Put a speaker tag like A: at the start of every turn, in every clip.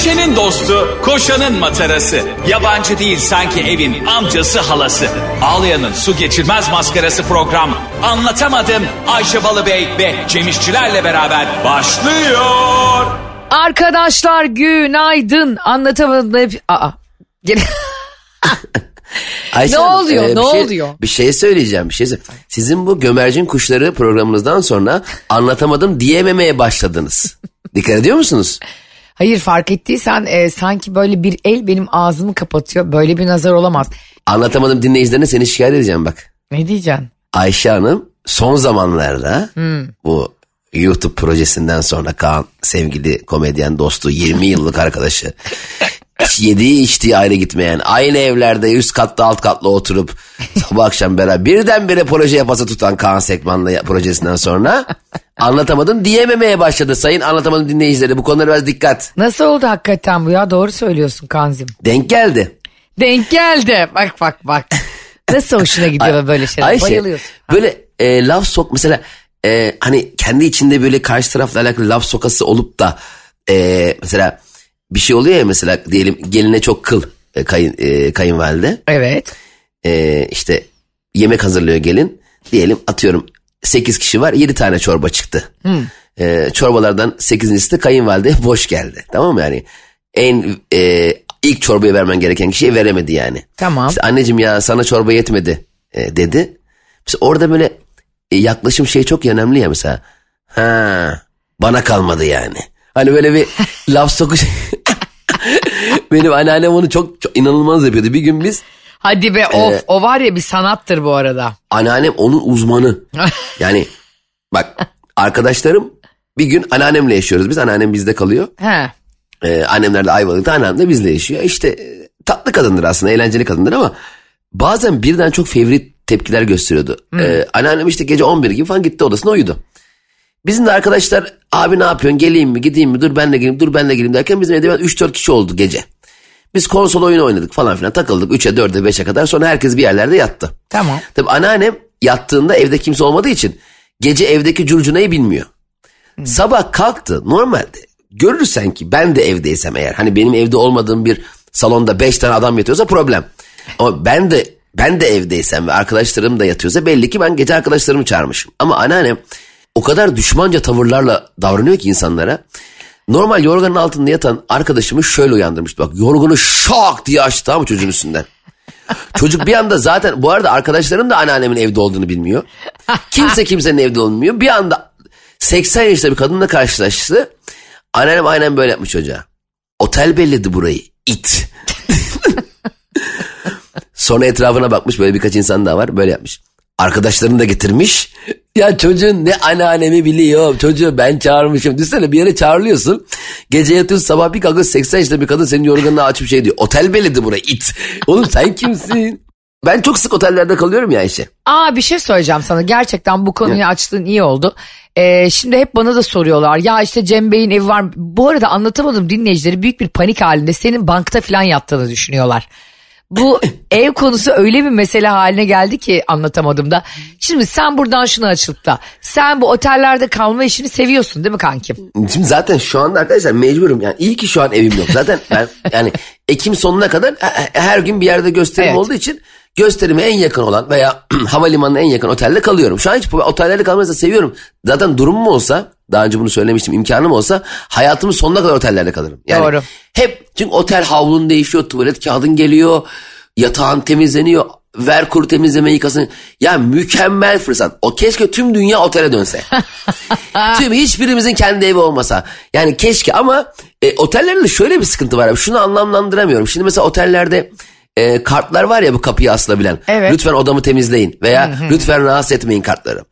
A: Ayşe'nin dostu, koşanın matarası. Yabancı değil sanki evin amcası halası. Ağlayan'ın su geçirmez maskarası program. Anlatamadım Ayşe Balıbey ve Cemişçilerle beraber başlıyor.
B: Arkadaşlar günaydın. Anlatamadım hep... Aa.
C: Ayşe
B: Ne
C: Hanım,
B: oluyor,
C: bir
B: ne
C: şey,
B: oluyor?
C: Bir şey söyleyeceğim. Bir şey söyle- Sizin bu gömercin kuşları programınızdan sonra anlatamadım diyememeye başladınız. Dikkat ediyor musunuz?
B: Hayır fark ettiysen e, sanki böyle bir el benim ağzımı kapatıyor. Böyle bir nazar olamaz.
C: Anlatamadım dinleyicilerine seni şikayet edeceğim bak.
B: Ne diyeceksin?
C: Ayşe Hanım son zamanlarda
B: Hmm.
C: bu YouTube projesinden sonra Kaan sevgili komedyen dostu 20 yıllık arkadaşı yediği içtiği ayrı gitmeyen aynı evlerde üst katta alt katlı oturup sabah akşam beraber birdenbire proje yapası tutan Kaan Sekman'la projesinden sonra anlatamadım diyememeye başladı sayın anlatamadım dinleyicileri bu konulara biraz dikkat
B: Nasıl oldu hakikaten bu ya? Doğru söylüyorsun Kanzim.
C: denk geldi.
B: Denk geldi. Bak bak bak. Nasıl hoşuna gidiyor böyle şeyler?
C: Ayşe
B: Bayılıyorsun.
C: böyle e, laf sok mesela e, hani kendi içinde böyle karşı tarafla alakalı laf sokası olup da e, mesela bir şey oluyor ya mesela diyelim geline çok kıl e, kayın, e, kayınvalide
B: Evet.
C: e, işte yemek hazırlıyor gelin diyelim atıyorum 8 kişi var 7 tane çorba çıktı. E, çorbalardan 8.si de kayınvalide boş geldi tamam mı yani en e, ilk çorbayı vermen gereken kişiye veremedi yani.
B: Tamam.
C: İşte anneciğim ya sana çorba yetmedi e, dedi. Mesela orada böyle e, yaklaşım şey çok önemli ya mesela. Ha bana kalmadı yani. Hani böyle bir laf sokuş. Benim anneannem onu çok, çok inanılmaz yapıyordu. Bir gün biz
B: Hadi be of o var ya bir sanattır bu arada.
C: anneannem onun uzmanı. Yani bak arkadaşlarım bir gün anneannemle yaşıyoruz biz. Anneannem bizde kalıyor.
B: He.
C: Ee, annemler de Ayvalık'ta anneannem de bizle yaşıyor. İşte e, tatlı kadındır aslında eğlenceli kadındır ama bazen birden çok fevri tepkiler gösteriyordu. Ee, anneannem işte gece 11 gibi falan gitti odasına uyudu. Bizim de arkadaşlar abi ne yapıyorsun geleyim mi gideyim mi dur ben de geleyim dur ben de geleyim derken bizim evde 3-4 kişi oldu gece. Biz konsol oyunu oynadık falan filan takıldık 3'e 4'e 5'e kadar sonra herkes bir yerlerde yattı.
B: Tamam.
C: Tabii anneannem yattığında evde kimse olmadığı için gece evdeki curcunayı bilmiyor. Sabah kalktı normalde görürsen ki ben de evdeysem eğer hani benim evde olmadığım bir salonda beş tane adam yatıyorsa problem. Ama ben de ben de evdeysem ve arkadaşlarım da yatıyorsa belli ki ben gece arkadaşlarımı çağırmışım. Ama anneannem o kadar düşmanca tavırlarla davranıyor ki insanlara. Normal yorganın altında yatan arkadaşımı şöyle uyandırmıştı. Bak yorganı şak diye açtı tamam mı çocuğun üstünden. Çocuk bir anda zaten bu arada arkadaşlarım da anneannemin evde olduğunu bilmiyor. Kimse kimsenin evde olmuyor. Bir anda 80 yaşında bir kadınla karşılaştı. Anneannem aynen böyle yapmış çocuğa. Otel belledi burayı. it. Sonra etrafına bakmış böyle birkaç insan daha var böyle yapmış. Arkadaşlarını da getirmiş. Ya çocuğun ne anneannemi biliyor. Çocuğu ben çağırmışım. Düşünsene bir yere çağrılıyorsun. Gece yatıyorsun sabah bir kalkıyorsun 80 yaşında bir kadın senin yorganını açıp şey diyor. Otel belledi burayı it. Oğlum sen kimsin? Ben çok sık otellerde kalıyorum ya Ayşe.
B: Aa bir şey söyleyeceğim sana. Gerçekten bu konuyu açtığın iyi oldu. Ee, şimdi hep bana da soruyorlar. Ya işte Cem Bey'in evi var. Bu arada anlatamadım dinleyicileri büyük bir panik halinde senin bankta falan yattığını düşünüyorlar. Bu ev konusu öyle bir mesele haline geldi ki anlatamadım da. Şimdi sen buradan şunu açıp da sen bu otellerde kalma işini seviyorsun değil mi kankim?
C: Şimdi zaten şu anda arkadaşlar mecburum. Yani iyi ki şu an evim yok. Zaten ben yani Ekim sonuna kadar he- her gün bir yerde gösterim
B: Evet.
C: olduğu için gösterime en yakın olan veya havalimanına en yakın otelde kalıyorum. Şu an hiç otellerde kalmayı da seviyorum. Zaten durumum olsa daha önce bunu söylemiştim imkanım olsa hayatımın sonuna kadar otellerde kalırım. Yani
B: Doğru.
C: Hep çünkü otel havlun değişiyor, tuvalet kağıdın geliyor, yatağın temizleniyor, ver kuru temizleme yıkasın. Ya mükemmel fırsat. O keşke tüm dünya otele dönse. tüm hiçbirimizin kendi evi olmasa. Yani keşke ama e, otellerde de şöyle bir sıkıntı var. Şunu anlamlandıramıyorum. Şimdi mesela otellerde e, kartlar var ya bu kapıyı asılabilen.
B: Evet.
C: Lütfen odamı temizleyin veya lütfen rahatsız etmeyin kartları.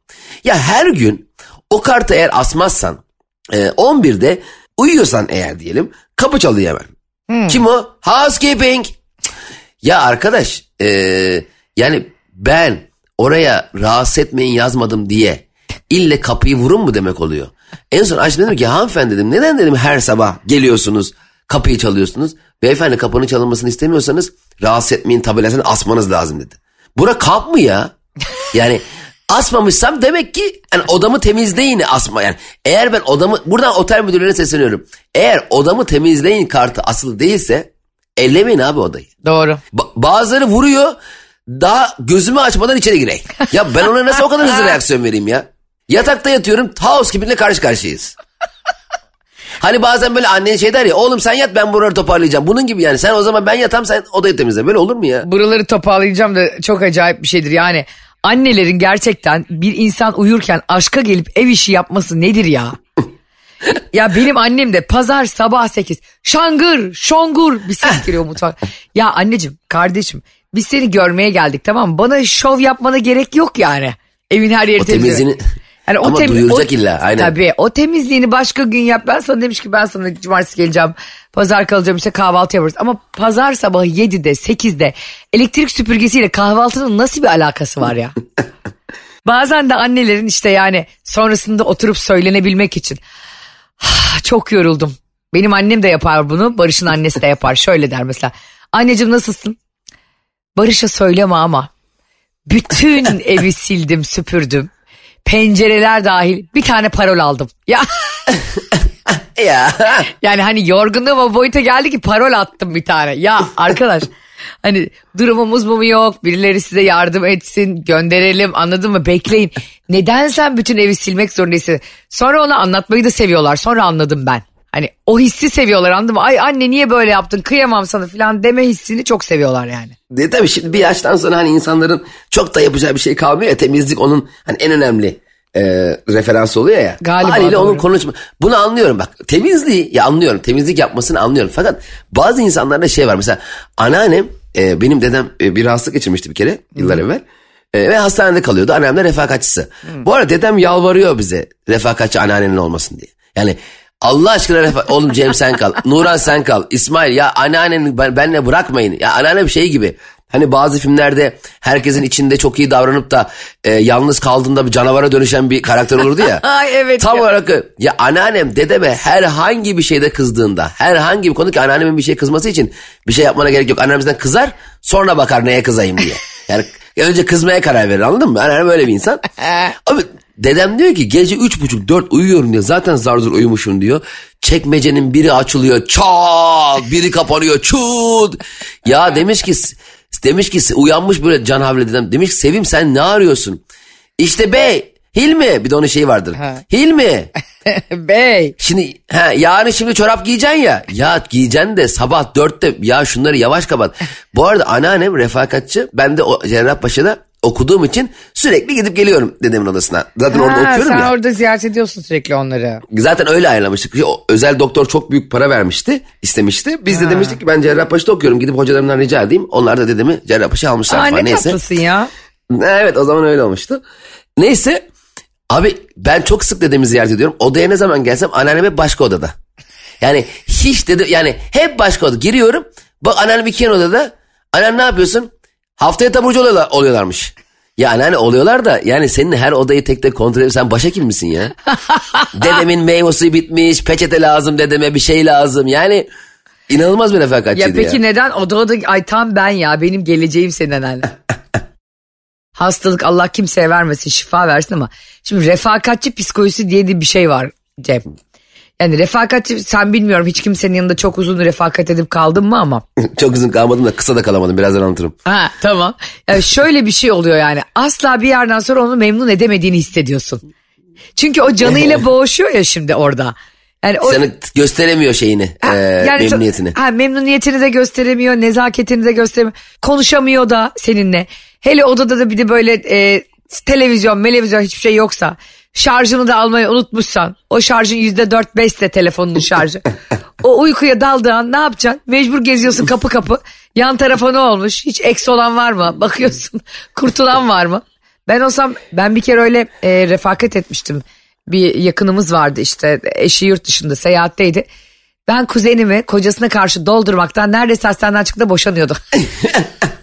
C: Ya her gün o kartı eğer asmazsan e, 11'de uyuyorsan eğer diyelim kapı çalıyor hemen. Kim o? Housekeeping. Ya arkadaş e, yani ben oraya rahatsız etmeyin yazmadım diye ille kapıyı vurun mu demek oluyor. En son açtım dedim ki hanımefendi dedim neden dedim her sabah geliyorsunuz kapıyı çalıyorsunuz. Beyefendi kapının çalınmasını istemiyorsanız rahatsız etmeyin tabelasını asmanız lazım dedi. Bura kamp mı ya? Yani Asmamışsam demek ki yani odamı temizleyin asma yani. Eğer ben odamı buradan otel müdürlüğüne sesleniyorum. Eğer odamı temizleyin kartı asılı değilse ellemeyin abi odayı.
B: Doğru.
C: Ba- bazıları vuruyor daha gözümü açmadan içeri gireyim. Ya ben ona nasıl o kadar hızlı reaksiyon vereyim ya? Yatakta yatıyorum House kibinle karşı karşıyayız. Hani bazen böyle annen şey der ya oğlum sen yat ben buraları toparlayacağım. Bunun gibi yani sen o zaman ben yatam sen odayı temizle. Böyle olur mu ya?
B: Buraları toparlayacağım da çok acayip bir şeydir. Yani annelerin gerçekten bir insan uyurken aşka gelip ev işi yapması nedir ya? ya benim annem de pazar sabah 8 şangır şongur bir ses geliyor mutfak. Ya anneciğim kardeşim biz seni görmeye geldik tamam mı? Bana şov yapmana gerek yok yani. Evin her yeri
C: O
B: temizle.
C: temizliğini
B: Yani
C: ama
B: tem-
C: duyulacak illa aynen.
B: Tabii o temizliğini başka gün yap. Ben sana demiş ki ben sana cumartesi geleceğim. Pazar kalacağım işte kahvaltı yaparız. Ama pazar sabahı 7'de 8'de elektrik süpürgesiyle kahvaltının nasıl bir alakası var ya? Bazen de annelerin işte yani sonrasında oturup söylenebilmek için. "Ah, Çok yoruldum. Benim annem de yapar bunu. Barış'ın annesi de yapar. Şöyle der mesela. Anneciğim nasılsın? Barış'a söyleme ama bütün evi sildim süpürdüm. Pencereler dahil bir tane parol aldım. Ya
C: Ya.
B: yani hani yorgunluğum o boyuta geldi ki parol attım bir tane. Ya arkadaş hani durumumuz mu yok birileri size yardım etsin gönderelim anladın mı bekleyin. Neden sen bütün evi silmek zorundaysın? Sonra ona anlatmayı da seviyorlar sonra anladım ben. Hani o hissi seviyorlar anladın mı? Ay anne niye böyle yaptın kıyamam sana falan deme hissini çok seviyorlar yani.
C: De, tabii şimdi bir yaştan sonra hani insanların çok da yapacağı bir şey kalmıyor ya temizlik onun hani en önemli e, referansı oluyor ya.
B: Galiba
C: Haliyle
B: doğru.
C: onun konuşma. Bunu anlıyorum bak temizliği ya anlıyorum temizlik yapmasını anlıyorum. Fakat bazı insanlarda şey var mesela anneannem e, benim dedem e, bir rahatsızlık geçirmişti bir kere yıllar evvel. E, ve hastanede kalıyordu. Annem de refakatçisi. Bu arada dedem yalvarıyor bize refakatçi anneannenin olmasın diye. Yani Allah aşkına refa- oğlum Cem sen kal. Nuran sen kal. İsmail ya anneanneni ben, benle bırakmayın. Ya anneannem şey gibi. Hani bazı filmlerde herkesin içinde çok iyi davranıp da e, yalnız kaldığında bir canavara dönüşen bir karakter olurdu ya.
B: Ay evet
C: Tam
B: ya.
C: olarak ya anneannem dedeme herhangi bir şeyde kızdığında herhangi bir konu ki anneannemin bir şey kızması için bir şey yapmana gerek yok. Annem bizden kızar sonra bakar neye kızayım diye. Yani önce kızmaya karar verir anladın mı? Anneannem öyle bir insan. Abi dedem diyor ki gece üç buçuk dört uyuyorum diyor. Zaten zar zor uyumuşum diyor. Çekmecenin biri açılıyor çat biri kapanıyor çut. Ya demiş ki demiş ki uyanmış böyle can havle dedem. Demiş ki Sevim sen ne arıyorsun? İşte bey Hilmi bir de onun şeyi vardır.
B: Ha.
C: Hilmi
B: Bey.
C: şimdi ha, yarın şimdi çorap giyeceksin ya. Ya giyeceksin de sabah dörtte ya şunları yavaş kapat. Bu arada anneannem refakatçi ben de o Cerrahpaşa'da okuduğum için sürekli gidip geliyorum dedemin odasına. Zaten orada
B: Ha,
C: okuyorum
B: sen
C: ya.
B: orada ziyaret ediyorsun sürekli onları.
C: Zaten öyle ayarlamıştık. O özel doktor çok büyük para vermişti, istemişti. Biz de demiştik ki ben Cerrahpaşa'da okuyorum. Gidip hocalarımdan rica edeyim. Onlar da dedemi Cerrahpaşa almışlar
B: Aa,
C: falan.
B: ne
C: Neyse.
B: tatlısın ya.
C: Evet o zaman öyle olmuştu. Neyse abi ben çok sık dedemi ziyaret ediyorum. Odaya ne zaman gelsem anneannem hep başka odada. Yani hiç dedi yani hep başka odada giriyorum. Bak anneannem iki yan odada. Anneannem ne yapıyorsun? Haftaya taburcu oluyorlar, oluyorlarmış. Ya anneanne oluyorlar da yani senin her odayı tek tek kontrol edip sen başa misin ya? Dedemin meyvesi bitmiş peçete lazım dedeme bir şey lazım yani inanılmaz bir
B: Ya
C: refakatçiydi
B: peki
C: ya.
B: neden o da o da ay tam ben ya benim geleceğim senin anneanne. Hastalık Allah kimseye vermesin şifa versin ama şimdi refakatçi psikolojisi diye de bir şey var Cem. Yani refakatçi sen bilmiyorum hiç kimsenin yanında çok uzun refakat edip kaldın mı ama.
C: Çok uzun kalmadım da kısa da kalamadım birazdan anlatırım.
B: Ha tamam. Yani şöyle bir şey oluyor yani asla bir yerden sonra onu memnun edemediğini hissediyorsun. Çünkü o canıyla boğuşuyor ya şimdi orada. Yani o,
C: Sana gösteremiyor şeyini,
B: Ha,
C: e,
B: yani
C: memnuniyetini.
B: Ha, memnuniyetini de gösteremiyor, nezaketini de gösteremiyor. Konuşamıyor da seninle. Hele odada da bir de böyle e, televizyon, televizyon hiçbir şey yoksa. Şarjını da almayı unutmuşsan. O şarjın yüzde dört beşse telefonunun şarjı. o uykuya daldığı an ne yapacaksın? Mecbur geziyorsun kapı kapı. Yan tarafa ne olmuş? Hiç eks olan var mı? Bakıyorsun kurtulan var mı? Ben olsam ben bir kere öyle e, refakat etmiştim. Bir yakınımız vardı işte eşi yurt dışında seyahatteydi. Ben kuzenimi kocasına karşı doldurmaktan neredeyse hastaneden çıktı boşanıyordu.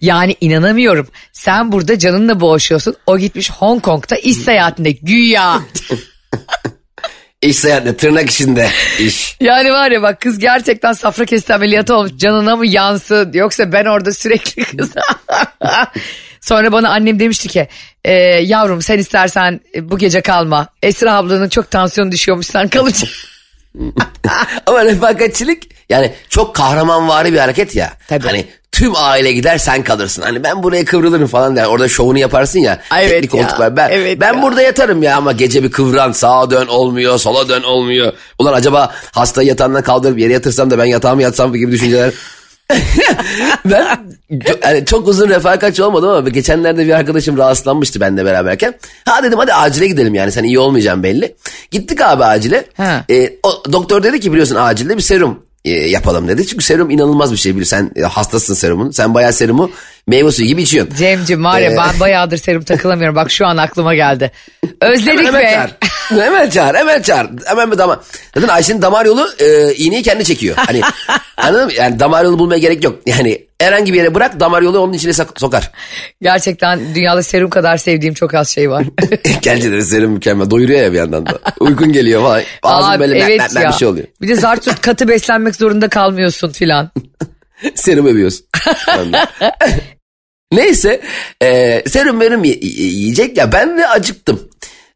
B: yani inanamıyorum. Sen burada canınla boğuşuyorsun. O gitmiş Hong Kong'da iş seyahatinde güya.
C: İş seyahatle tırnak içinde iş.
B: Yani var ya bak kız gerçekten safra kesti ameliyatı olmuş. Canına mı yansın yoksa ben orada sürekli kız. Sonra bana annem demişti ki e, yavrum sen istersen bu gece kalma. Esra ablanın çok tansiyonu düşüyormuş sen kalacaksın.
C: Ama refakatçilik yani çok kahramanvari bir hareket ya.
B: Tabii.
C: Hani tüm aile gider sen kalırsın. Hani ben buraya kıvrılırım falan der. Orada şovunu yaparsın ya.
B: Ay, evet
C: teknik
B: ya.
C: koltuklar. Ben,
B: Evet
C: ben
B: ya.
C: burada yatarım ya ama gece bir kıvran sağa dön olmuyor sola dön olmuyor. Ulan acaba hastayı yatağından kaldırıp yere yatırsam da ben yatağımı yatsam gibi düşünceler. ben yani çok uzun refakatçi olmadım ama geçenlerde bir arkadaşım rahatsızlanmıştı benimle beraberken. Ha dedim hadi acile gidelim yani sen iyi olmayacaksın belli. Gittik abi acile.
B: Ha.
C: E, o, doktor dedi ki biliyorsun acilde bir serum e, yapalım dedi. Çünkü serum inanılmaz bir şey. Biliyorsun sen e, hastasın serumun. Sen bayağı serumu meyve suyu gibi içiyorsun.
B: Cemciğim var ya
C: Ee,
B: ben bayağıdır serum takılamıyorum. Bak şu an aklıma geldi. Özledik
C: hemen
B: be.
C: çağır. hemen çağır, hemen çağır. Hemen bir damar. Zaten Ayşe'nin damar yolu e, iğneyi kendi çekiyor. Hani anladın mı? Yani damar yolu bulmaya gerek yok. Yani herhangi bir yere bırak damar yolu onun içine sok- sokar.
B: Gerçekten dünyada serum kadar sevdiğim çok az şey var.
C: Gerçekten serum mükemmel. Doyuruyor ya bir yandan da. Uykun geliyor falan. Ağzın
B: Abi,
C: böyle evet
B: evet
C: me- me-
B: ya.
C: bir şey oluyor.
B: Bir de zart tut katı beslenmek zorunda kalmıyorsun filan.
C: serum övüyorsun. Neyse e, serum y- yiyecek ya ben de acıktım.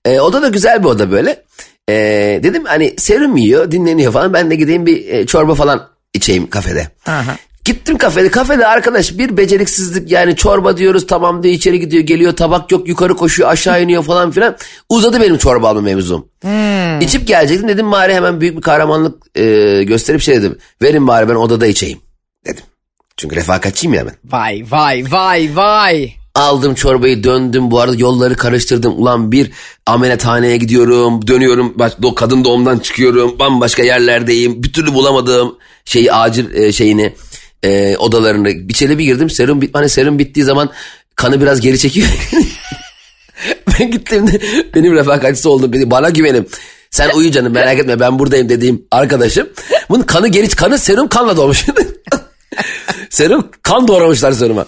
C: E, oda da güzel bir oda böyle. E, dedim hani serum yiyor dinleniyor falan ben de gideyim bir e, çorba falan içeyim kafede.
B: Aha.
C: Gittim kafede kafede arkadaş bir beceriksizlik yani çorba diyoruz tamam diyor içeri gidiyor geliyor tabak yok yukarı koşuyor aşağı iniyor falan filan. Uzadı benim çorba alma mevzum. İçip gelecektim dedim bari hemen büyük bir kahramanlık e, gösterip şey dedim. Verin bari ben odada içeyim dedim. Çünkü refakatçiyim ya ben.
B: Vay vay vay vay.
C: Aldım çorbayı döndüm bu arada yolları karıştırdım. Ulan bir ameliyathaneye gidiyorum dönüyorum kadın doğumdan çıkıyorum bambaşka yerlerdeyim. Bir türlü bulamadığım şeyi acil e, şeyini e, odalarını içeri bir girdim serum bit hani serum bittiği zaman kanı biraz geri çekiyor. ben gittim de benim refakatçisi oldum dedi bana güvenim. Sen uyu canım merak etme ben buradayım dediğim arkadaşım. Bunun kanı geri kanı serum kanla doğmuş. serum kan doğramışlar seruma.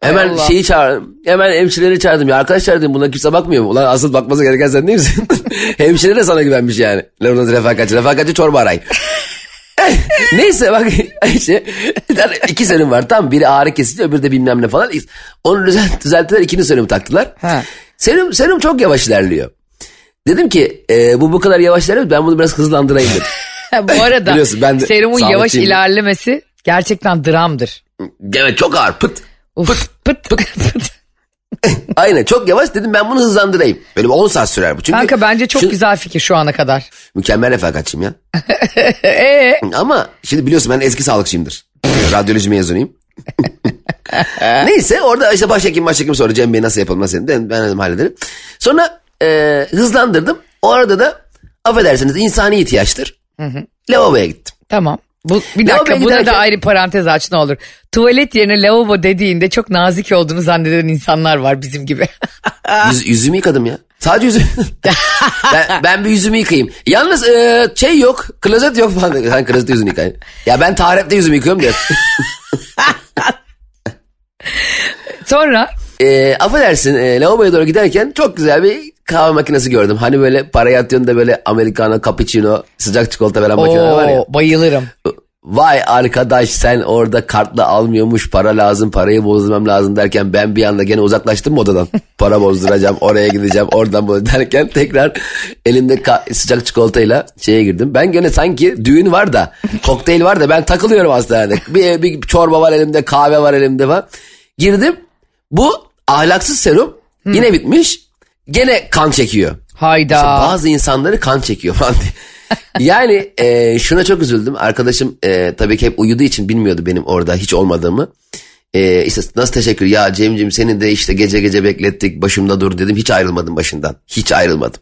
C: Hemen
B: Allah.
C: şeyi çağırdım. Hemen hemşireleri çağırdım. Ya arkadaşlar dedim buna kimse bakmıyor mu? Ulan asıl bakması gereken sen değil misin? Hemşire de sana güvenmiş yani. Leonard refakatçi. Refakatçi çorba aray. Neyse bak işte iki serum var. Tam biri ağrı kesici öbürü de bilmem ne falan. Onu düzelt, düzelttiler ikinci serum taktılar.
B: Ha.
C: Serum, serum çok yavaş ilerliyor. Dedim ki e, bu bu kadar yavaş ilerliyor ben bunu biraz hızlandırayım dedim.
B: Bu arada
C: Biliyorsun ben de
B: serumun yavaş ilerlemesi gerçekten dramdır.
C: evet çok ağır pıt.
B: Uf, pıt pıt pıt.
C: Aynen çok yavaş dedim ben bunu hızlandırayım. Böyle bir 10 saat sürer bu. Çünkü
B: Kanka bence çok
C: şu-
B: güzel fikir şu ana kadar.
C: Mükemmel refakatçiyim ya.
B: Ee,
C: Ama şimdi biliyorsun ben eski sağlıkçıyımdır. Radyoloji mezunuyum. Neyse orada işte başhekim başhekim sonra Cem Bey nasıl yapalım nasıl yapalım ben dedim hallederim. Sonra e, hızlandırdım. O arada da affedersiniz insani ihtiyaçtır. Lavaboya gittim.
B: tamam. Bu, bir dakika buna da
C: giderken-
B: ayrı parantez aç ne olur. Tuvalet yerine lavabo dediğinde çok nazik olduğunu zanneden insanlar var bizim gibi.
C: Yüz, yüzümü yıkadım ya. Sadece yüzümü. ben, ben bir yüzümü yıkayayım. Yalnız e, şey yok. Klozet yok falan. Sen klozette yüzünü yıkayın. Ya ben taharette yüzümü yıkıyorum diyor.
B: Sonra
C: E, affedersin e, lavaboya doğru giderken çok güzel bir kahve makinesi gördüm. Hani böyle parayı atıyorsun da böyle americano, cappuccino, sıcak çikolata veren makineler var ya.
B: Bayılırım.
C: Vay arkadaş sen orada kartla almıyormuş para lazım parayı bozdurmam lazım derken ben bir anda gene uzaklaştım odadan. Para bozduracağım oraya gideceğim oradan bu derken tekrar elimde ka- sıcak çikolatayla şeye girdim. Ben gene sanki düğün var da kokteyl var da ben takılıyorum hastanede. Bir, bir çorba var elimde kahve var elimde falan. Girdim bu ahlaksız serum yine bitmiş gene kan çekiyor.
B: Hayda.
C: İşte bazı insanları kan çekiyor falan diye. yani e, şuna çok üzüldüm. Arkadaşım e, tabii ki hep uyuduğu için bilmiyordu benim orada hiç olmadığımı. E, işte nasıl teşekkür ya Cem'cim seni de işte gece gece beklettik başımda dur dedim. Hiç ayrılmadım başından. Hiç ayrılmadım.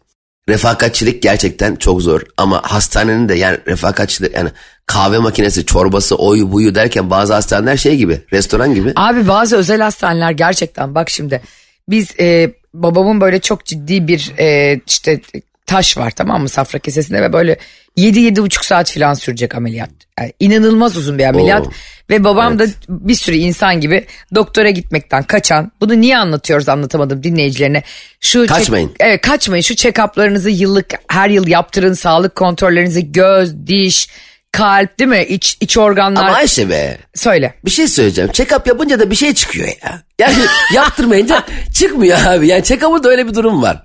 C: Refakatçilik gerçekten çok zor ama hastanenin de yani refakatçilik yani kahve makinesi çorbası oyu buyu derken bazı hastaneler şey gibi restoran gibi.
B: Abi bazı özel hastaneler gerçekten bak şimdi biz e, babamın böyle çok ciddi bir e, işte taş var tamam mı safra kesesinde ve böyle 7-7,5 saat falan sürecek ameliyat. Yani inanılmaz uzun bir ameliyat.
C: Oo.
B: Ve babam da bir sürü insan gibi doktora gitmekten kaçan. Bunu niye anlatıyoruz anlatamadım dinleyicilerine. Şu
C: Kaçmayın.
B: check- evet kaçmayın. Şu check-up'larınızı yıllık her yıl yaptırın. Sağlık kontrollerinizi göz, diş, kalp değil mi? İç, iç organlar.
C: Ama Ayşe be
B: Söyle.
C: bir şey söyleyeceğim. Check-up yapınca da bir şey çıkıyor ya. Yani yaptırmayınca çıkmıyor abi. Yani check-up'ın da öyle bir durum var.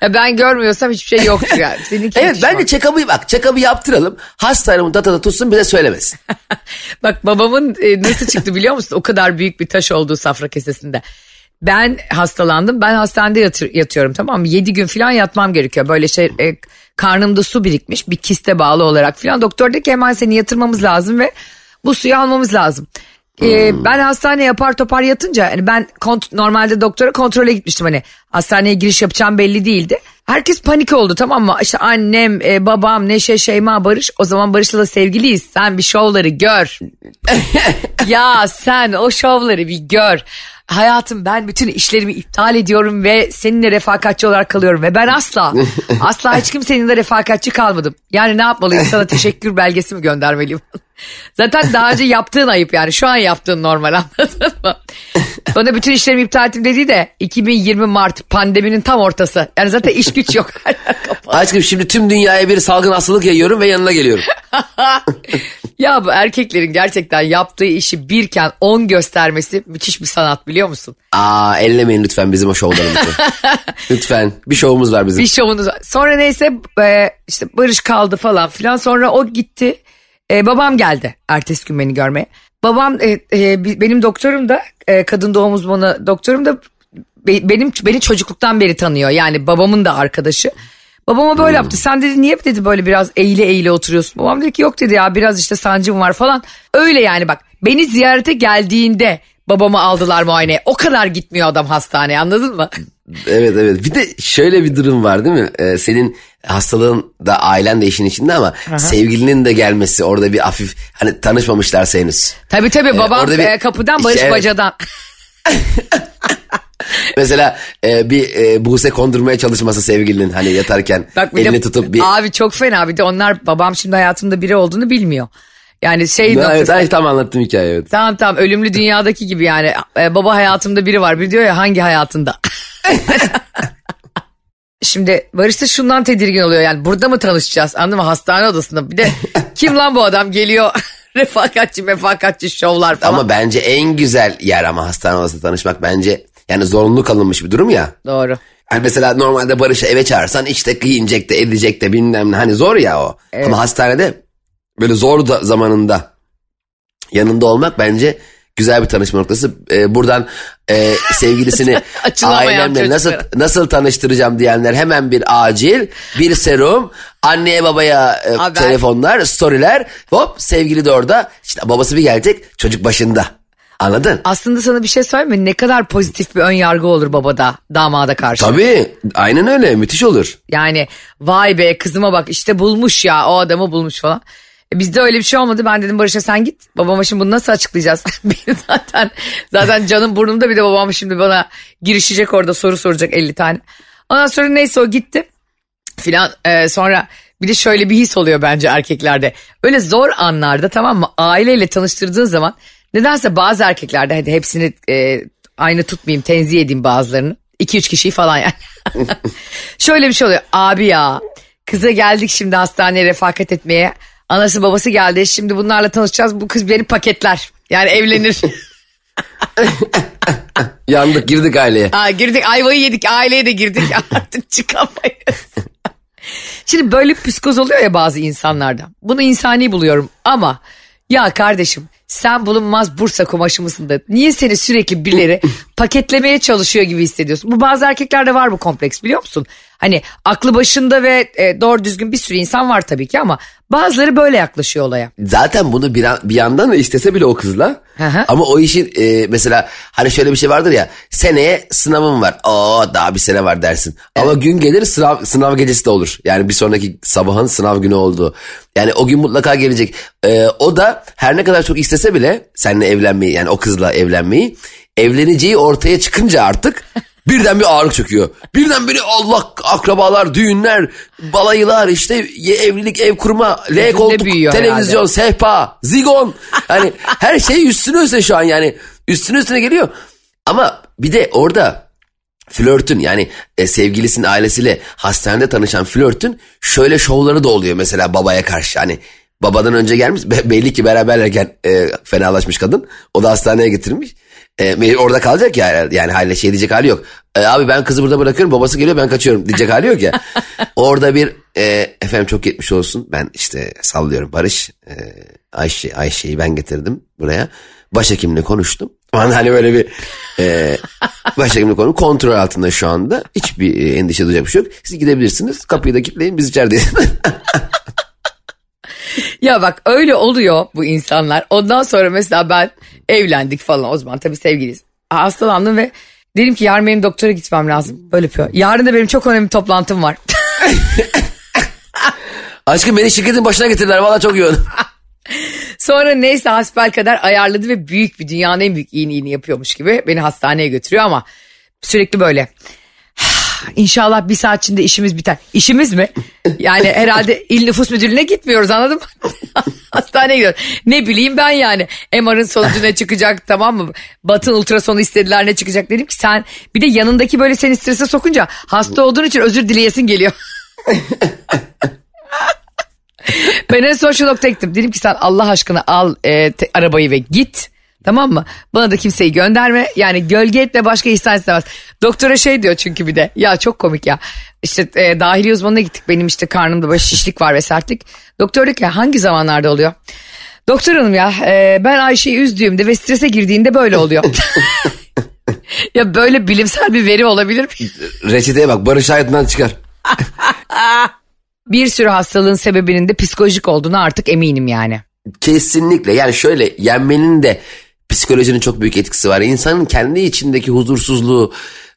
B: Ya ben görmüyorsam hiçbir şey yoktur yani. Seninki
C: Evet bence
B: bak.
C: check-up'ı bak check-up'ı yaptıralım. Hastanın datada tutsun bize söylemesin.
B: Bak babamın e, nasıl çıktı biliyor musun? O kadar büyük bir taş olduğu safra kesesinde. Ben hastalandım. Ben hastanede yatır- yatıyorum tamam mı? 7 gün falan yatmam gerekiyor. Böyle şey e, karnımda su birikmiş bir kiste bağlı olarak falan. Doktor dedi ki hemen seni yatırmamız lazım ve bu suyu almamız lazım. E, ben hastaneye yapar topar yatınca hani ben kont- normalde doktora kontrole gitmiştim hani hastaneye giriş yapacağım belli değildi. Herkes panik oldu tamam mı? İşte annem, e, babam, Neşe, Şeyma, Barış. O zaman Barış'la da sevgiliyiz. Sen bir şovları gör. ya sen o şovları bir gör. Hayatım ben bütün işlerimi iptal ediyorum ve seninle refakatçi olarak kalıyorum. Ve ben asla, asla hiç kimsenin de refakatçi kalmadım. Yani ne yapmalıyım sana teşekkür belgesi mi göndermeliyim? Zaten daha önce yaptığın ayıp yani şu an yaptığın normal anladın mı? Bana bütün işlerimi iptal ettim dediği de 2020 Mart pandeminin tam ortası. Yani zaten iş güç yok.
C: Aşkım şimdi tüm dünyaya bir salgın hastalık yayıyorum ve yanına geliyorum.
B: ya bu erkeklerin gerçekten yaptığı işi birken 10 göstermesi müthiş bir sanat biliyor musun?
C: Aa ellemeyin lütfen bizim o şovlarımızı. lütfen bir şovumuz var bizim.
B: Bir şovunuz var. Sonra neyse e, işte Barış kaldı falan filan. Sonra o gitti. E, babam geldi ertesi gün beni görmeye. Babam e, e, benim doktorum da e, kadın doğum uzmanı doktorum da be- benim beni çocukluktan beri tanıyor. Yani babamın da arkadaşı. Babama böyle yaptı. Sen dedi niye dedi böyle biraz eğile eğile oturuyorsun. Babam dedi ki yok dedi ya biraz işte sancım var falan. Öyle yani bak beni ziyarete geldiğinde babamı aldılar muayeneye. O kadar gitmiyor adam hastaneye anladın mı?
C: Evet evet bir de şöyle bir durum var değil mi? Ee, senin hastalığın da ailen de işin içinde ama sevgilinin de gelmesi orada bir hafif hani tanışmamışlarsa henüz.
B: Tabii tabii babam
C: orada bir-
B: e, kapıdan Barış
C: İşte evet.
B: bacadan.
C: Mesela e, bir e, Buse kondurmaya çalışması sevgilinin hani yatarken
B: Bak
C: elini
B: de,
C: tutup bir...
B: Abi çok fena bir de onlar babam şimdi hayatımda biri olduğunu bilmiyor. Yani şey
C: Ha,
B: noktası.
C: evet, tam anlattım hikaye evet.
B: Tamam tamam ölümlü dünyadaki gibi yani e, baba hayatımda biri var bir diyor ya hangi hayatında? Şimdi Barış da şundan tedirgin oluyor yani burada mı tanışacağız anladın mı hastane odasında bir de kim lan bu adam geliyor refakatçi mefakatçi şovlar falan.
C: Ama bence en güzel yer ama hastane odasında tanışmak bence yani zorunlu kalınmış bir durum ya.
B: Doğru.
C: Hani mesela normalde Barış'ı eve çağırsan işte giyinecek de edecek de bilmem ne hani zor ya o. Ama hastanede böyle zor da zamanında yanında olmak bence güzel bir tanışma noktası. Ee, buradan e, sevgilisini ailemle nasıl nasıl tanıştıracağım diyenler hemen bir acil bir serum anneye babaya e,
B: Haber.
C: telefonlar storyler hop sevgili de orada işte babası bir gelecek çocuk başında anladın?
B: Aslında sana bir şey söyleyeyim mi? Ne kadar pozitif bir ön yargı olur babada damada karşı.
C: Tabii aynen öyle müthiş olur.
B: Yani vay be kızıma bak işte bulmuş ya o adamı bulmuş falan. E bizde öyle bir şey olmadı. Ben dedim Barış'a sen git. Babama şimdi bunu nasıl açıklayacağız? Zaten zaten canım burnumda bir de babam şimdi bana girişecek orada soru soracak 50 tane. Ondan sonra neyse o gitti. Filan e, sonra bir de şöyle bir his oluyor bence erkeklerde. Öyle zor anlarda tamam mı aileyle tanıştırdığın zaman nedense bazı erkeklerde hadi hepsini e, aynı tutmayayım tenzih edeyim bazılarını. 2-3 kişiyi falan yani. şöyle bir şey oluyor. Abi ya kıza geldik şimdi hastaneye refakat etmeye. Anası babası geldi şimdi bunlarla tanışacağız. Bu kız beni paketler. Yani evlenir.
C: Yandık girdik aileye.
B: Aa, girdik ayvayı yedik aileye de girdik artık çıkamayız. Şimdi böyle psikoz oluyor ya bazı insanlarda. Bunu insani buluyorum ama ya kardeşim sen bulunmaz Bursa kumaşı mısın da niye seni sürekli birileri paketlemeye çalışıyor gibi hissediyorsun? Bu bazı erkeklerde var bu kompleks biliyor musun? Hani aklı başında ve e, doğru düzgün bir sürü insan var tabii ki ama bazıları böyle yaklaşıyor olaya.
C: Zaten bunu bir, bir yandan da istese bile o kızla.
B: Hı.
C: Ama o işin e, mesela hani şöyle bir şey vardır ya seneye sınavım var. Aa daha bir sene var dersin. Ama gün gelir sınav, sınav gecesi de olur. Yani bir sonraki sabahın sınav günü olduğu. Yani o gün mutlaka gelecek. E, o da her ne kadar çok istese bile seninle evlenmeyi yani o kızla evlenmeyi evleneceği ortaya çıkınca artık Birden bir ağırlık çöküyor. Birden biri Allah akrabalar, düğünler, balayılar, işte evlilik, ev kurma, L koltuk, televizyon, herhalde. sehpa, zigon. Hani her şey üstüne üstüne şu an yani. Üstüne üstüne geliyor. Ama bir de orada flörtün yani e, sevgilisinin ailesiyle hastanede tanışan flörtün şöyle şovları da oluyor mesela babaya karşı. Hani babadan önce gelmiş belli ki beraberlerken e, fenalaşmış kadın. O da hastaneye getirmiş. E, orada kalacak ya yani hala şey diyecek hali yok. E, abi ben kızı burada bırakıyorum babası geliyor ben kaçıyorum diyecek hali yok ya. orada bir e, efendim çok yetmiş olsun ben işte sallıyorum Barış e, Ayşe Ayşe'yi ben getirdim buraya. Başhekimle konuştum. Ama hani böyle bir e, başhekimle konu kontrol altında şu anda. Hiçbir e, endişe duyacak bir şey yok. Siz gidebilirsiniz. Kapıyı da kilitleyin biz içerideyiz.
B: ya bak öyle oluyor bu insanlar. Ondan sonra mesela ben evlendik falan o zaman tabii sevgiliyiz. Hastalandım ve dedim ki yarın benim doktora gitmem lazım. Böyle yapıyor. Yarın da benim çok önemli toplantım var.
C: Aşkım beni şirketin başına getirdiler valla çok yoğun.
B: Sonra neyse hasbel kadar ayarladı ve büyük bir dünyanın en büyük iyiliğini yapıyormuş gibi beni hastaneye götürüyor ama sürekli böyle İnşallah bir saat içinde işimiz biter. İşimiz mi? Yani herhalde il nüfus müdürlüğüne gitmiyoruz anladın mı? Hastaneye gidiyoruz. Ne bileyim ben yani. MR'ın sonucu ne çıkacak tamam mı? Batın ultrasonu istediler ne çıkacak dedim ki sen bir de yanındaki böyle seni strese sokunca hasta olduğun için özür dileyesin geliyor. ben en son şu noktaya gittim. Dedim ki sen Allah aşkına al e, te, arabayı ve git. Tamam mı? Bana da kimseyi gönderme. Yani gölge etle başka ihsan istemez. Doktora şey diyor çünkü bir de. Ya çok komik ya. İşte e, dahiliye uzmanına gittik. Benim işte karnımda böyle şişlik var ve sertlik. Doktor diyor ki hangi zamanlarda oluyor? Doktor hanım ya e, ben Ayşe'yi üzdüğümde ve strese girdiğinde böyle oluyor. ya böyle bilimsel bir veri olabilir mi?
C: Reçeteye bak Barış Aydın'dan çıkar.
B: bir sürü hastalığın sebebinin de psikolojik olduğunu artık eminim yani.
C: Kesinlikle yani şöyle yenmenin de psikolojinin çok büyük etkisi var. İnsanın kendi içindeki huzursuzluğu,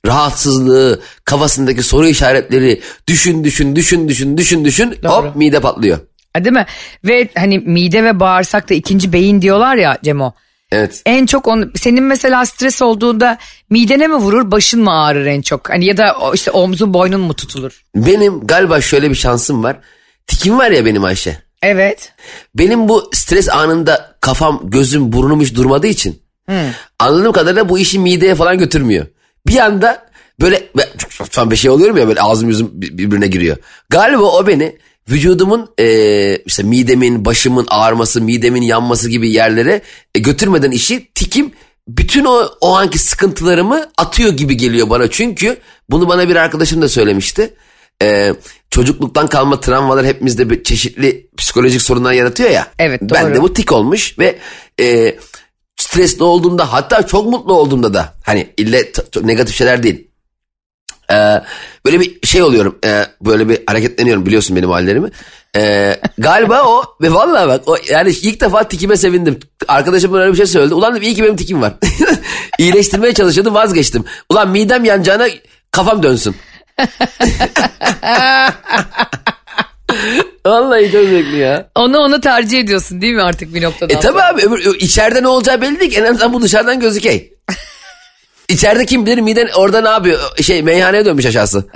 C: rahatsızlığı, kafasındaki soru işaretleri düşün düşün düşün düşün düşün düşün Doğru. hop mide patlıyor.
B: Değil mi? Ve hani mide ve bağırsak da ikinci beyin diyorlar ya Cemo.
C: Evet.
B: En çok onu senin mesela stres olduğunda midene mi vurur başın mı ağrır en çok? Hani ya da işte omzun boynun mu tutulur?
C: Benim galiba şöyle bir şansım var. Tikim var ya benim Ayşe.
B: Evet.
C: Benim bu stres anında kafam, gözüm, burnum hiç durmadığı için hmm. anladığım kadarıyla bu işi mideye falan götürmüyor. Bir anda böyle falan bir şey oluyorum ya böyle ağzım yüzüm birbirine giriyor. Galiba o beni vücudumun e, işte midemin, başımın ağrıması, midemin yanması gibi yerlere e, götürmeden işi tikim bütün o, o anki sıkıntılarımı atıyor gibi geliyor bana. Çünkü bunu bana bir arkadaşım da söylemişti. E, çocukluktan kalma travmalar hepimizde çeşitli psikolojik sorunlar yaratıyor ya.
B: Evet doğru.
C: Ben de bu tik olmuş ve e, stresli olduğumda hatta çok mutlu olduğumda da hani ille negatif şeyler değil. Ee, böyle bir şey oluyorum e, böyle bir hareketleniyorum biliyorsun benim hallerimi. Ee, galiba o ve vallahi bak o, yani ilk defa tikime sevindim. Arkadaşım böyle bir şey söyledi. Ulan dedim iyi ki benim tikim var. İyileştirmeye çalışıyordum vazgeçtim. Ulan midem yanacağına kafam dönsün. Vallahi çok zevkli ya.
B: Onu onu tercih ediyorsun değil mi artık bir noktada?
C: E tabi abi öbür, içeride ne olacağı belli değil ki. En azından bu dışarıdan gözükey. İçeride kim bilir miden orada ne yapıyor? Şey meyhaneye dönmüş aşağısı.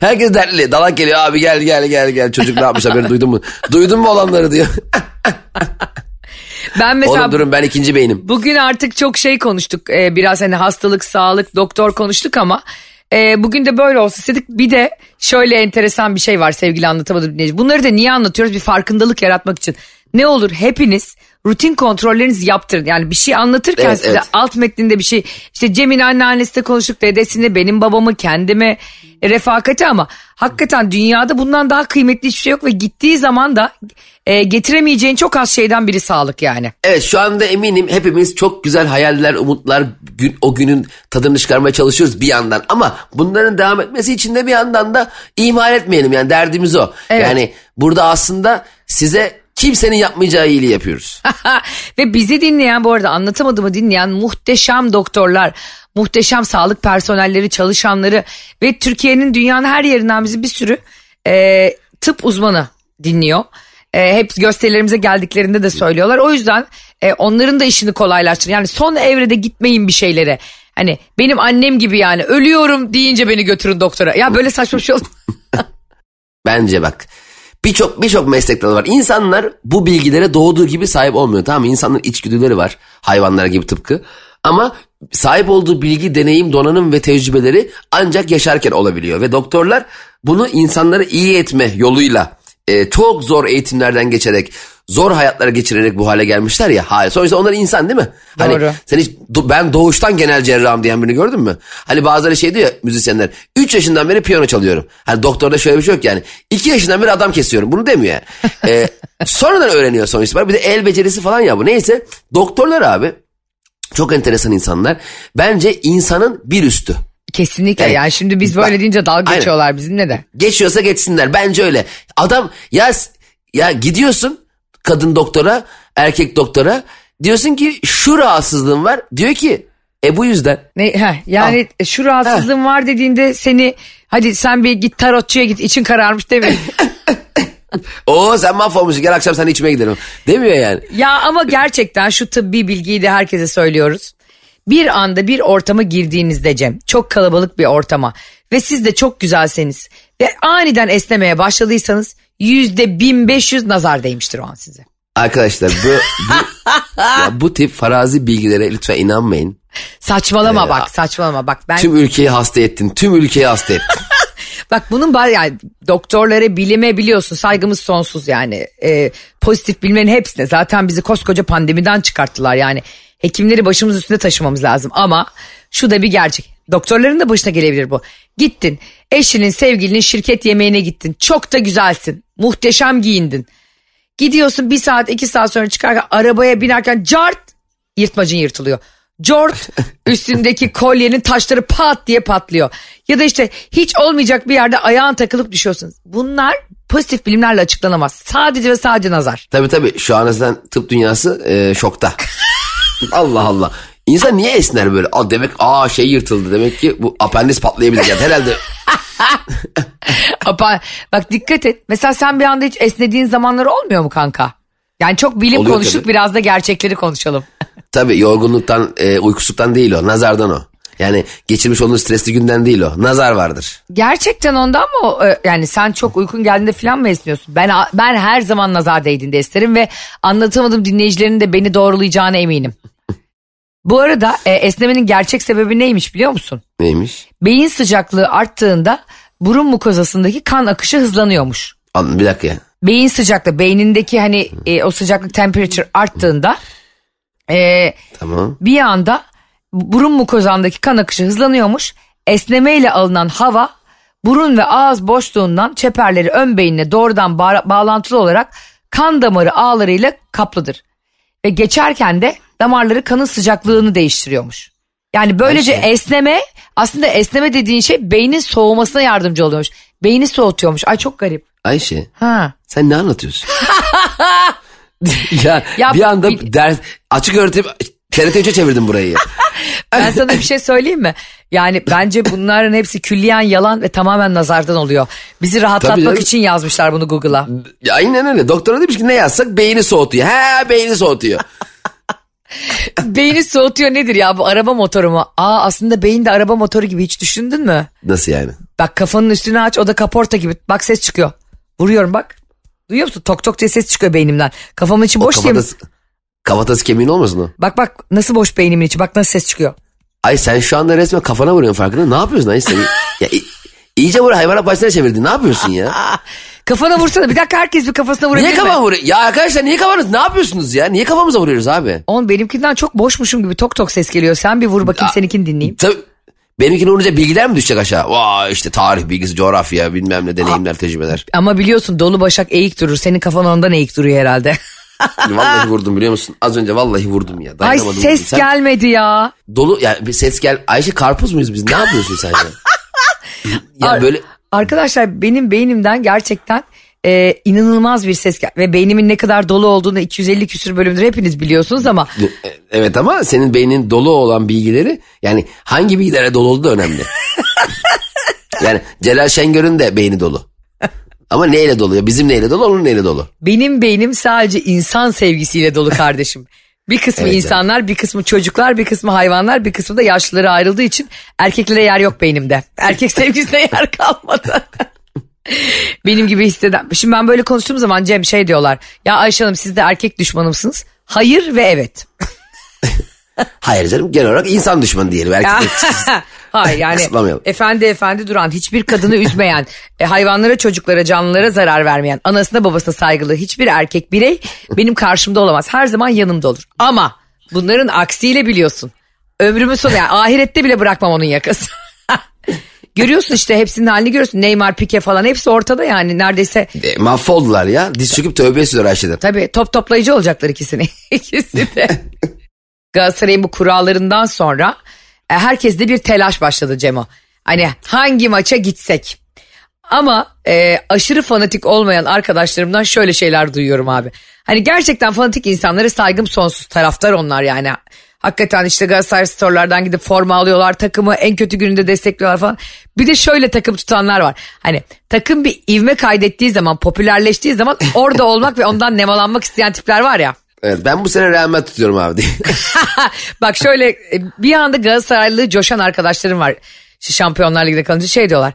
C: Herkes dertli. Dalak geliyor abi gel gel gel gel. Çocuk ne yapmış haberi duydun mu? Duydun mu olanları diyor.
B: Ben mesela
C: Oğlum durun ben ikinci beynim.
B: Bugün artık çok şey konuştuk. Ee, biraz hani hastalık, sağlık, doktor konuştuk ama e, bugün de böyle olsun istedik. Bir de şöyle enteresan bir şey var sevgili anlatamadım dinleyici. Bunları da niye anlatıyoruz? Bir farkındalık yaratmak için. Ne olur hepiniz rutin kontrollerinizi yaptırın. Yani bir şey anlatırken evet, size evet. alt metninde bir şey işte Cem'in anneannesi de konuştuk dedesini benim babamı kendime refakati ama hakikaten dünyada bundan daha kıymetli hiçbir şey yok ve gittiği zaman da e, getiremeyeceğin çok az şeyden biri sağlık yani.
C: Evet şu anda eminim hepimiz çok güzel hayaller, umutlar gün, o günün tadını çıkarmaya çalışıyoruz bir yandan ama bunların devam etmesi için de bir yandan da ihmal etmeyelim yani derdimiz o. Evet. Yani burada aslında size kimsenin yapmayacağı iyiliği yapıyoruz.
B: Ve bizi dinleyen bu arada anlatamadığımı dinleyen muhteşem doktorlar, muhteşem sağlık personelleri, çalışanları ve Türkiye'nin dünyanın her yerinden bizi bir sürü e, tıp uzmanı dinliyor. E, hep gösterilerimize geldiklerinde de söylüyorlar. O yüzden e, onların da işini kolaylaştırın. Yani son evrede gitmeyin bir şeylere. Hani benim annem gibi yani ölüyorum deyince beni götürün doktora. Ya böyle saçma bir şey olur.
C: Bence bak. Birçok birçok meslek dalı var. İnsanlar bu bilgilere doğduğu gibi sahip olmuyor. Tamam mı? İnsanların içgüdüleri var. Hayvanlar gibi tıpkı. Ama sahip olduğu bilgi, deneyim, donanım ve tecrübeleri ancak yaşarken olabiliyor. Ve doktorlar bunu insanları iyi etme yoluyla e, çok zor eğitimlerden geçerek zor hayatlar geçirerek bu hale gelmişler ya. Hayır. Sonuçta onlar insan değil mi? Hani
B: Doğru.
C: sen hiç ben doğuştan genel cerrahım diyen birini gördün mü? Hani bazıları şey diyor ya, müzisyenler. 3 yaşından beri piyano çalıyorum. Hani doktorda şöyle bir şey yok yani. 2 yaşından beri adam kesiyorum. Bunu demiyor yani. Ee, sonradan öğreniyor sonuçta. Bir de el becerisi falan ya bu. Neyse doktorlar abi çok enteresan insanlar. Bence insanın bir üstü.
B: Kesinlikle
C: Yani-
B: yani şimdi biz böyle
C: Bak,
B: deyince dalga
C: aynen.
B: geçiyorlar bizimle de.
C: Geçiyorsa geçsinler. Bence öyle. Adam ya ya gidiyorsun kadın doktora, erkek doktora. Diyorsun ki şu rahatsızlığım var. Diyor ki e bu yüzden.
B: Ne, heh, yani şu rahatsızlığın var dediğinde seni hadi sen bir git tarotçuya git için kararmış demiyor.
C: Oo sen mahvolmuşsun gel akşam sen içmeye gidelim. Demiyor yani.
B: ya ama gerçekten şu tıbbi bilgiyi de herkese söylüyoruz. Bir anda bir ortama girdiğinizde Cem çok kalabalık bir ortama ve siz de çok güzelseniz ve aniden esnemeye başladıysanız yüzde 1500 nazar değmiştir o an size.
C: Arkadaşlar bu, bu, ya bu tip farazi bilgilere lütfen inanmayın.
B: Saçmalama
C: Ee,
B: bak saçmalama bak ben
C: Tüm ülkeyi hasta ettin. Tüm ülkeyi hasta ettin.
B: Bak bunun bari yani doktorlara bilime biliyorsun saygımız sonsuz yani Ee, pozitif bilmenin hepsine zaten bizi koskoca pandemiden çıkarttılar yani hekimleri başımız üstünde taşımamız lazım ama şu da bir gerçek doktorların da başına gelebilir bu gittin eşinin sevgilinin şirket yemeğine gittin çok da güzelsin muhteşem giyindin gidiyorsun bir saat iki saat sonra çıkarken arabaya binerken cart yırtmacın yırtılıyor. Cort üstündeki kolyenin taşları pat diye patlıyor. Ya da işte hiç olmayacak bir yerde ayağın takılıp düşüyorsun. Bunlar pozitif bilimlerle açıklanamaz. Sadece ve sadece nazar.
C: tabii tabii şu an zaten tıp dünyası e, şokta. Allah Allah. İnsan niye esner böyle? Aa, demek aa şey yırtıldı. Demek ki bu apendis patlayabilir. Yani herhalde
B: Apa- Bak dikkat et. Mesela sen bir anda hiç esnediğin zamanlar olmuyor mu kanka? Yani çok bilim
C: Oluyor
B: konuştuk
C: tabii.
B: biraz da gerçekleri konuşalım.
C: tabii yorgunluktan, e, uykusuzluktan değil o. Nazardan o. Yani geçirmiş olduğun stresli günden değil o. Nazar vardır.
B: Gerçekten ondan mı? e, Yani sen çok uykun geldiğinde falan mı esniyorsun? Ben ben her zaman nazar değdiğinde esnerim ve anlatamadığım dinleyicilerin de beni doğrulayacağına eminim. Bu arada e, esnemenin gerçek sebebi neymiş biliyor musun?
C: Neymiş?
B: Beyin sıcaklığı arttığında burun mukozasındaki kan akışı hızlanıyormuş.
C: An- Bir dakika ya.
B: Beyin sıcaklığı, beynindeki hani e, o sıcaklık temperature arttığında e,
C: Tamam.
B: bir anda burun mukozandaki kan akışı hızlanıyormuş. Esnemeyle alınan hava burun ve ağız boşluğundan çeperleri ön beyinle doğrudan ba- bağlantılı olarak kan damarı ağlarıyla kaplıdır. Ve geçerken de damarları kanın sıcaklığını değiştiriyormuş. Yani böylece
C: Ayşe.
B: esneme aslında esneme dediğin şey beynin soğumasına yardımcı oluyormuş. Beyni soğutuyormuş. Ay çok garip.
C: Ayşe
B: Ha.
C: sen ne anlatıyorsun? ya,
B: Ya
C: bir anda
B: bil-
C: ders açık öğretim TRT 3'e çevirdim burayı.
B: Ben sana bir şey söyleyeyim mi? Yani bence bunların hepsi külliyen yalan ve tamamen nazardan oluyor. Bizi rahatlatmak için yazmışlar bunu Google'a.
C: Aynen öyle. Doktora demiş ki ne yazsak beyni soğutuyor. He beyni soğutuyor.
B: Beyni soğutuyor nedir ya bu araba motoru mu? Aa aslında beyin de araba motoru gibi hiç düşündün mü?
C: Nasıl yani?
B: Bak kafanın üstünü aç o da kaporta gibi. Bak ses çıkıyor. Vuruyorum bak. Duyuyor musun? Tok tok diye ses çıkıyor beynimden. Kafamın içi boş diye mi?
C: Kafatası, kemiğin olmasın o?
B: Bak bak nasıl boş beynimin içi. Bak nasıl ses çıkıyor.
C: Ay sen şu anda resmen kafana vuruyorsun farkında. Ne yapıyorsun Ayşe sen? ya, iyice buraya hayvanat bahçesine çevirdin. Ne yapıyorsun ya?
B: Kafana vursana. Bir dakika herkes bir kafasına vurabilir
C: niye kafama vuruyor? Ya arkadaşlar niye kafanız? Ne yapıyorsunuz ya? Niye kafamıza vuruyoruz abi?
B: Oğlum benimkinden çok boşmuşum gibi tok tok ses geliyor. Sen bir vur bakayım seninkini dinleyeyim.
C: Tabii benimkini vurunca bilgiler mi düşecek aşağı? Vay işte tarih bilgisi, coğrafya, bilmem ne deneyimler, tecrübeler.
B: Ama biliyorsun dolu başak eğik durur. Senin kafan ondan eğik duruyor herhalde.
C: vallahi vurdum biliyor musun? Az önce vallahi vurdum ya.
B: Ay ses
C: Sen
B: gelmedi ya.
C: Dolu ya bir ses gel. Ayşe karpuz muyuz biz? Ne yapıyorsun sen ya? ya
B: Ar-
C: böyle
B: Arkadaşlar benim beynimden gerçekten e, inanılmaz bir ses gel ve beynimin ne kadar dolu olduğunu 250 küsür bölümdür hepiniz biliyorsunuz ama
C: Evet ama senin beynin dolu olan bilgileri yani hangi bilgilere dolu olduğu da önemli. yani Celal Şengör'ün de beyni dolu. Ama neyle dolu? Bizim neyle dolu, onun neyle dolu?
B: benim beynim sadece insan sevgisiyle dolu kardeşim. Bir kısmı
C: Evet,
B: insanlar, bir kısmı çocuklar, bir kısmı hayvanlar, bir kısmı da yaşlıları ayrıldığı için erkeklere yer yok beynimde. Erkek sevgisine yer kalmadı. Benim gibi hisseden. Şimdi ben böyle konuştuğum zaman Cem şey diyorlar. Ya Ayşe Hanım siz de erkek düşmanı mısınız? Hayır ve evet.
C: Hayır canım genel olarak insan düşmanı diyelim. Erkek
B: Hayır yani efendi efendi duran hiçbir kadını üzmeyen e, hayvanlara çocuklara canlılara zarar vermeyen anasına babasına saygılı hiçbir erkek birey benim karşımda olamaz her zaman yanımda olur ama bunların aksiyle biliyorsun ömrümün sonu yani ahirette bile bırakmam onun yakası görüyorsun işte hepsinin halini görüyorsun Neymar Pique falan hepsi ortada yani neredeyse
C: E, mahvoldular ya. Diz çöküp tövbe ediyor Ayşe'den.
B: Tabii top toplayıcı olacaklar ikisini. İkisi de. Galatasaray'ın bu kurallarından sonra herkeste bir telaş başladı Cemo. Hani hangi maça gitsek. Ama e, aşırı fanatik olmayan arkadaşlarımdan şöyle şeyler duyuyorum abi. Hani gerçekten fanatik insanlara saygım sonsuz taraftar onlar yani. Hakikaten işte Galatasaray storelardan gidip forma alıyorlar takımı en kötü gününde destekliyorlar falan. Bir de şöyle takım tutanlar var. Hani takım bir ivme kaydettiği zaman popülerleştiği zaman orada olmak ve ondan nemalanmak isteyen tipler var ya.
C: Evet, ben bu sene Real Madrid tutuyorum abi diye.
B: Bak şöyle e, bir anda Galatasaraylı coşan arkadaşlarım var. Şu Şampiyonlar Ligi'de kalınca şey diyorlar.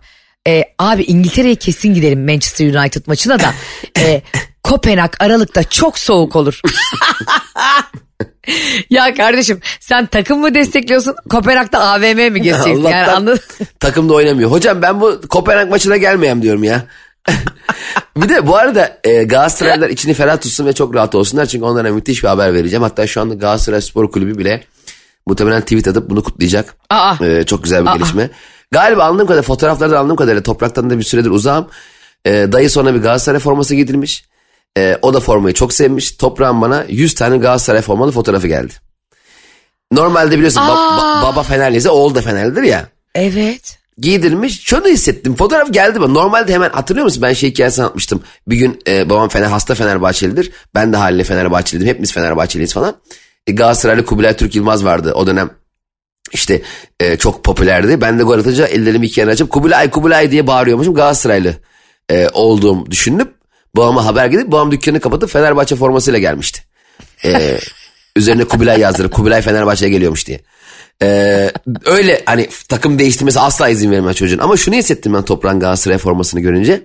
B: E, abi İngiltere'ye kesin gidelim Manchester United maçına da. E, Kopenhag Aralık'ta çok soğuk olur. ya kardeşim sen takım mı destekliyorsun Kopenhag'da AVM mi geçeceksin? Yani
C: Allah'tan
B: anladın?
C: takımda oynamıyor. Hocam ben bu Kopenhag maçına gelmeyeyim diyorum ya. bir de bu arada e, Galatasaraylılar içini ferah tutsun ve çok rahat olsunlar. Çünkü onlara müthiş bir haber vereceğim. Hatta şu anda Galatasaray Spor Kulübü bile muhtemelen tweet atıp bunu kutlayacak.
B: Aa.
C: E, çok güzel bir gelişme. Galiba anladığım kadarıyla fotoğraflardan anladığım kadarıyla topraktan da bir süredir uzağım. E, dayı sonra bir Galatasaray forması giydirmiş. E, o da formayı çok sevmiş. Toprağın bana 100 tane Galatasaray formalı fotoğrafı geldi. Normalde biliyorsun ba- ba- baba Fenerliyse oğul da Fenerlidir ya
B: Evet.
C: Giydirmiş. Şunu hissettim. Fotoğraf geldi bana. Normalde hemen hatırlıyor musun? Ben şey hikayesini anlatmıştım. Bir gün e, babam Fener, hasta Fenerbahçelidir. Ben de haliyle Fenerbahçeliydim. Hepimiz Fenerbahçeliyiz falan. E, Galatasaraylı Kubilay Türk Yılmaz vardı o dönem. İşte e, çok popülerdi. Ben de gol atınca ellerimi iki yana açıp Kubilay Kubilay diye bağırıyormuşum. Galatasaraylı e, olduğum düşünüp babama haber gidip babam dükkanı kapatıp Fenerbahçe formasıyla gelmişti. E, üzerine Kubilay yazdırıp Kubilay Fenerbahçe'ye geliyormuş diye. Ee, öyle hani takım değiştirmesi asla izin vermez çocuğun. Ama şunu hissettim ben toprağın Galatasaray formasını görünce.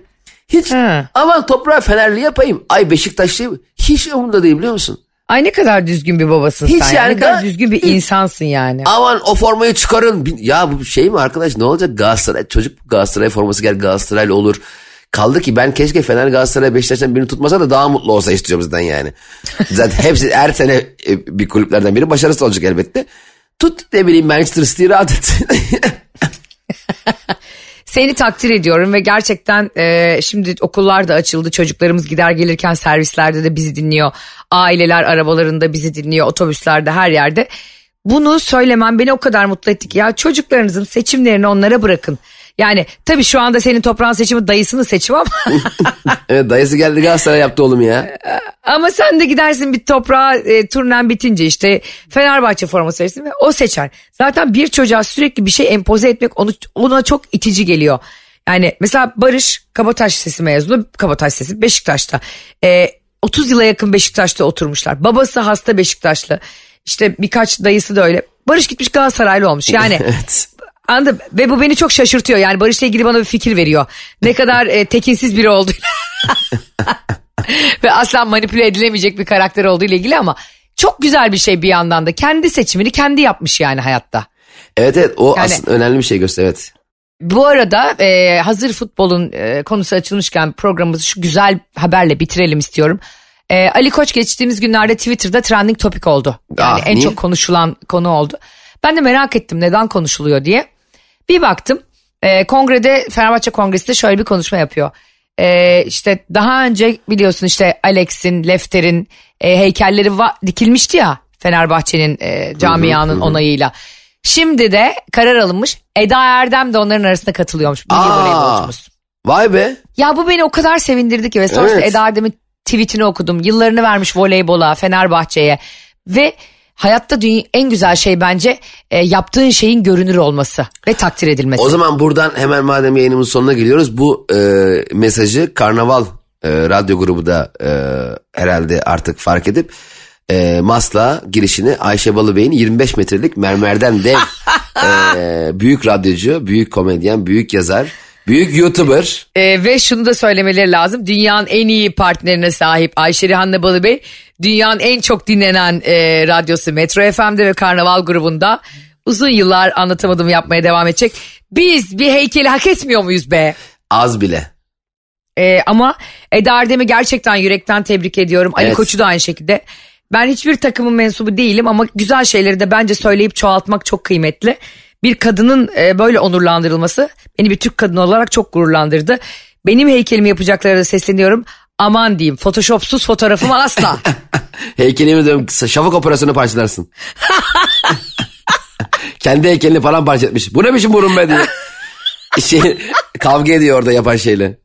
C: Hiç
B: Ha.
C: aman toprağı Fenerli yapayım. Ay Beşiktaşlı hiç umurumda değil biliyor musun?
B: Ay ne kadar düzgün bir babasın
C: Hiç
B: sen.
C: yani
B: ne kadar düzgün bir insansın yani.
C: Aman o formayı çıkarın. Ya bu şey mi arkadaş ne olacak Galatasaray çocuk Galatasaray forması gel Galatasaraylı olur. Kaldı ki ben keşke Fener Galatasaray Beşiktaş'tan birini tutmasa da daha mutlu olsa istiyorum zaten yani. Zaten hepsi her sene e, bir kulüplerden biri başarısız olacak elbette. Tut ne bileyim Manchester City'yi rahat et.
B: Seni takdir ediyorum ve gerçekten e, şimdi okullar da açıldı. Çocuklarımız gider gelirken servislerde de bizi dinliyor. Aileler arabalarında bizi dinliyor. Otobüslerde her yerde. Bunu söylemem beni o kadar mutlu etti ki ya çocuklarınızın seçimlerini onlara bırakın. Yani tabii şu anda senin toprağın seçimi dayısının seçimi ama
C: evet dayısı geldi Galatasaray yaptı oğlum ya.
B: ama sen de gidersin bir toprağa e, turnen bitince işte Fenerbahçe forması verirsin ve o seçer. Zaten bir çocuğa sürekli bir şey empoze etmek onu, ona çok itici geliyor. Yani mesela Barış Kabataş Sesi mezunu Kabataş Sesi Beşiktaş'ta. E, 30 yıla yakın Beşiktaş'ta oturmuşlar. Babası hasta Beşiktaşlı. İşte birkaç dayısı da öyle. Barış gitmiş Galatasaraylı olmuş. Yani
C: Evet.
B: Anladım ve bu beni çok şaşırtıyor yani Barış'la ilgili bana bir fikir veriyor. Ne kadar e, tekinsiz biri oldu. ve asla manipüle edilemeyecek bir karakter olduğu ile ilgili ama çok güzel bir şey bir yandan da. Kendi seçimini kendi yapmış yani hayatta.
C: Evet evet o
B: Yani-
C: aslında önemli bir şey göster evet.
B: Bu arada e, hazır futbolun e, konusu açılmışken programımızı şu güzel haberle bitirelim istiyorum. E, Ali Koç geçtiğimiz günlerde Twitter'da trending topic oldu. Yani
C: Ah,
B: en
C: niye?
B: çok konuşulan konu oldu. Ben de merak ettim neden konuşuluyor diye. Bir baktım e, kongrede Fenerbahçe Kongresi'nde şöyle bir konuşma yapıyor. E, işte daha önce biliyorsun işte Alex'in, Lefter'in e, heykelleri dikilmişti ya Fenerbahçe'nin e, camianın onayıyla. Şimdi de karar alınmış. Eda Erdem de onların arasında katılıyormuş. Milli
C: Aa.
B: voleybolcumuz.
C: Vay be.
B: Ya bu beni o kadar sevindirdi ki ve sonrasında
C: Evet.
B: Eda Erdem'in tweetini okudum. Yıllarını vermiş voleybola, Fenerbahçe'ye ve hayatta en güzel şey bence e, yaptığın şeyin görünür olması ve takdir edilmesi.
C: O zaman buradan hemen madem yayınımızın sonuna geliyoruz bu e, mesajı Karnaval e, radyo grubu da e, herhalde artık fark edip e, Masla girişini Ayşe Balıbey'in 25 metrelik mermerden dev e, büyük radyocu, büyük komedyen, büyük yazar, büyük YouTuber.
B: Ee, ve şunu da söylemeleri lazım. Dünyanın en iyi partnerine sahip Ayşe Rihanna Balıbey. Dünyanın en çok dinlenen e, radyosu Metro FM'de ve Karnaval grubunda uzun yıllar anlatamadım yapmaya devam edecek. Biz bir heykeli hak etmiyor muyuz be?
C: Az bile.
B: Ee, ama Eda Erdem'i gerçekten yürekten tebrik ediyorum. Ali
C: Evet.
B: Koç'u da aynı şekilde. Ben hiçbir takımın mensubu değilim ama güzel şeyleri de bence söyleyip çoğaltmak çok kıymetli. Bir kadının e, böyle onurlandırılması beni bir Türk kadını olarak çok gururlandırdı. Benim heykelimi yapacaklara da sesleniyorum. Aman diyeyim photoshopsuz fotoğrafımı asla.
C: Heykelimi diyorum şafak operasyonu parçalarsın. Kendi heykelini falan parça etmiş. Bu ne biçim burun be diye. Şey, kavga ediyor orada yapan şeyle.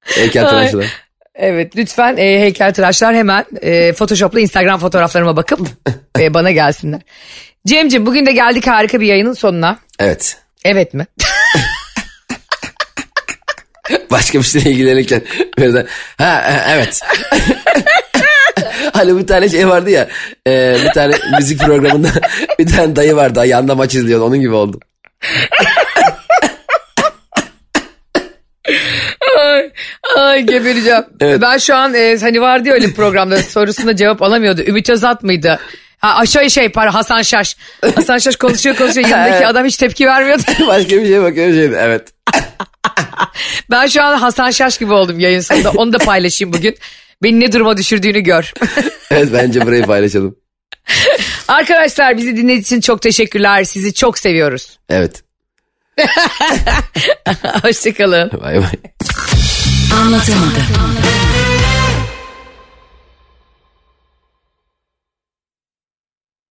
C: Heykel tıraşlar.
B: evet lütfen e, heykeltıraşlar hemen e, photoshopla Instagram fotoğraflarıma bakıp e, bana gelsinler. Cemciğim bugün de geldik harika bir yayının sonuna.
C: Evet.
B: Evet mi?
C: Başka bir şeyle ilgilenirken birden ha, ha, evet. hani bir tane şey vardı ya e, bir tane müzik programında bir tane dayı vardı yanında maç izliyordu onun gibi oldu.
B: Ay, ay gebereceğim.
C: Evet.
B: Ben şu an e, hani vardı ya öyle programda sorusuna cevap alamıyordu. Ümit Özat mıydı? Ha, aşağı şey para Hasan Şaş. Hasan Şaş konuşuyor konuşuyor yanındaki
C: Evet.
B: adam hiç tepki vermiyordu.
C: Başka bir şey bakıyor şeydi evet.
B: Ben şu an Hasan Şaş gibi oldum yayın sonunda. Onu da paylaşayım bugün. Beni ne duruma düşürdüğünü gör.
C: Evet bence burayı paylaşalım.
B: Arkadaşlar bizi dinlediğiniz için çok teşekkürler. Sizi çok seviyoruz.
C: Evet.
B: Hoşçakalın.
C: Bay bay.
D: Anlatamadım.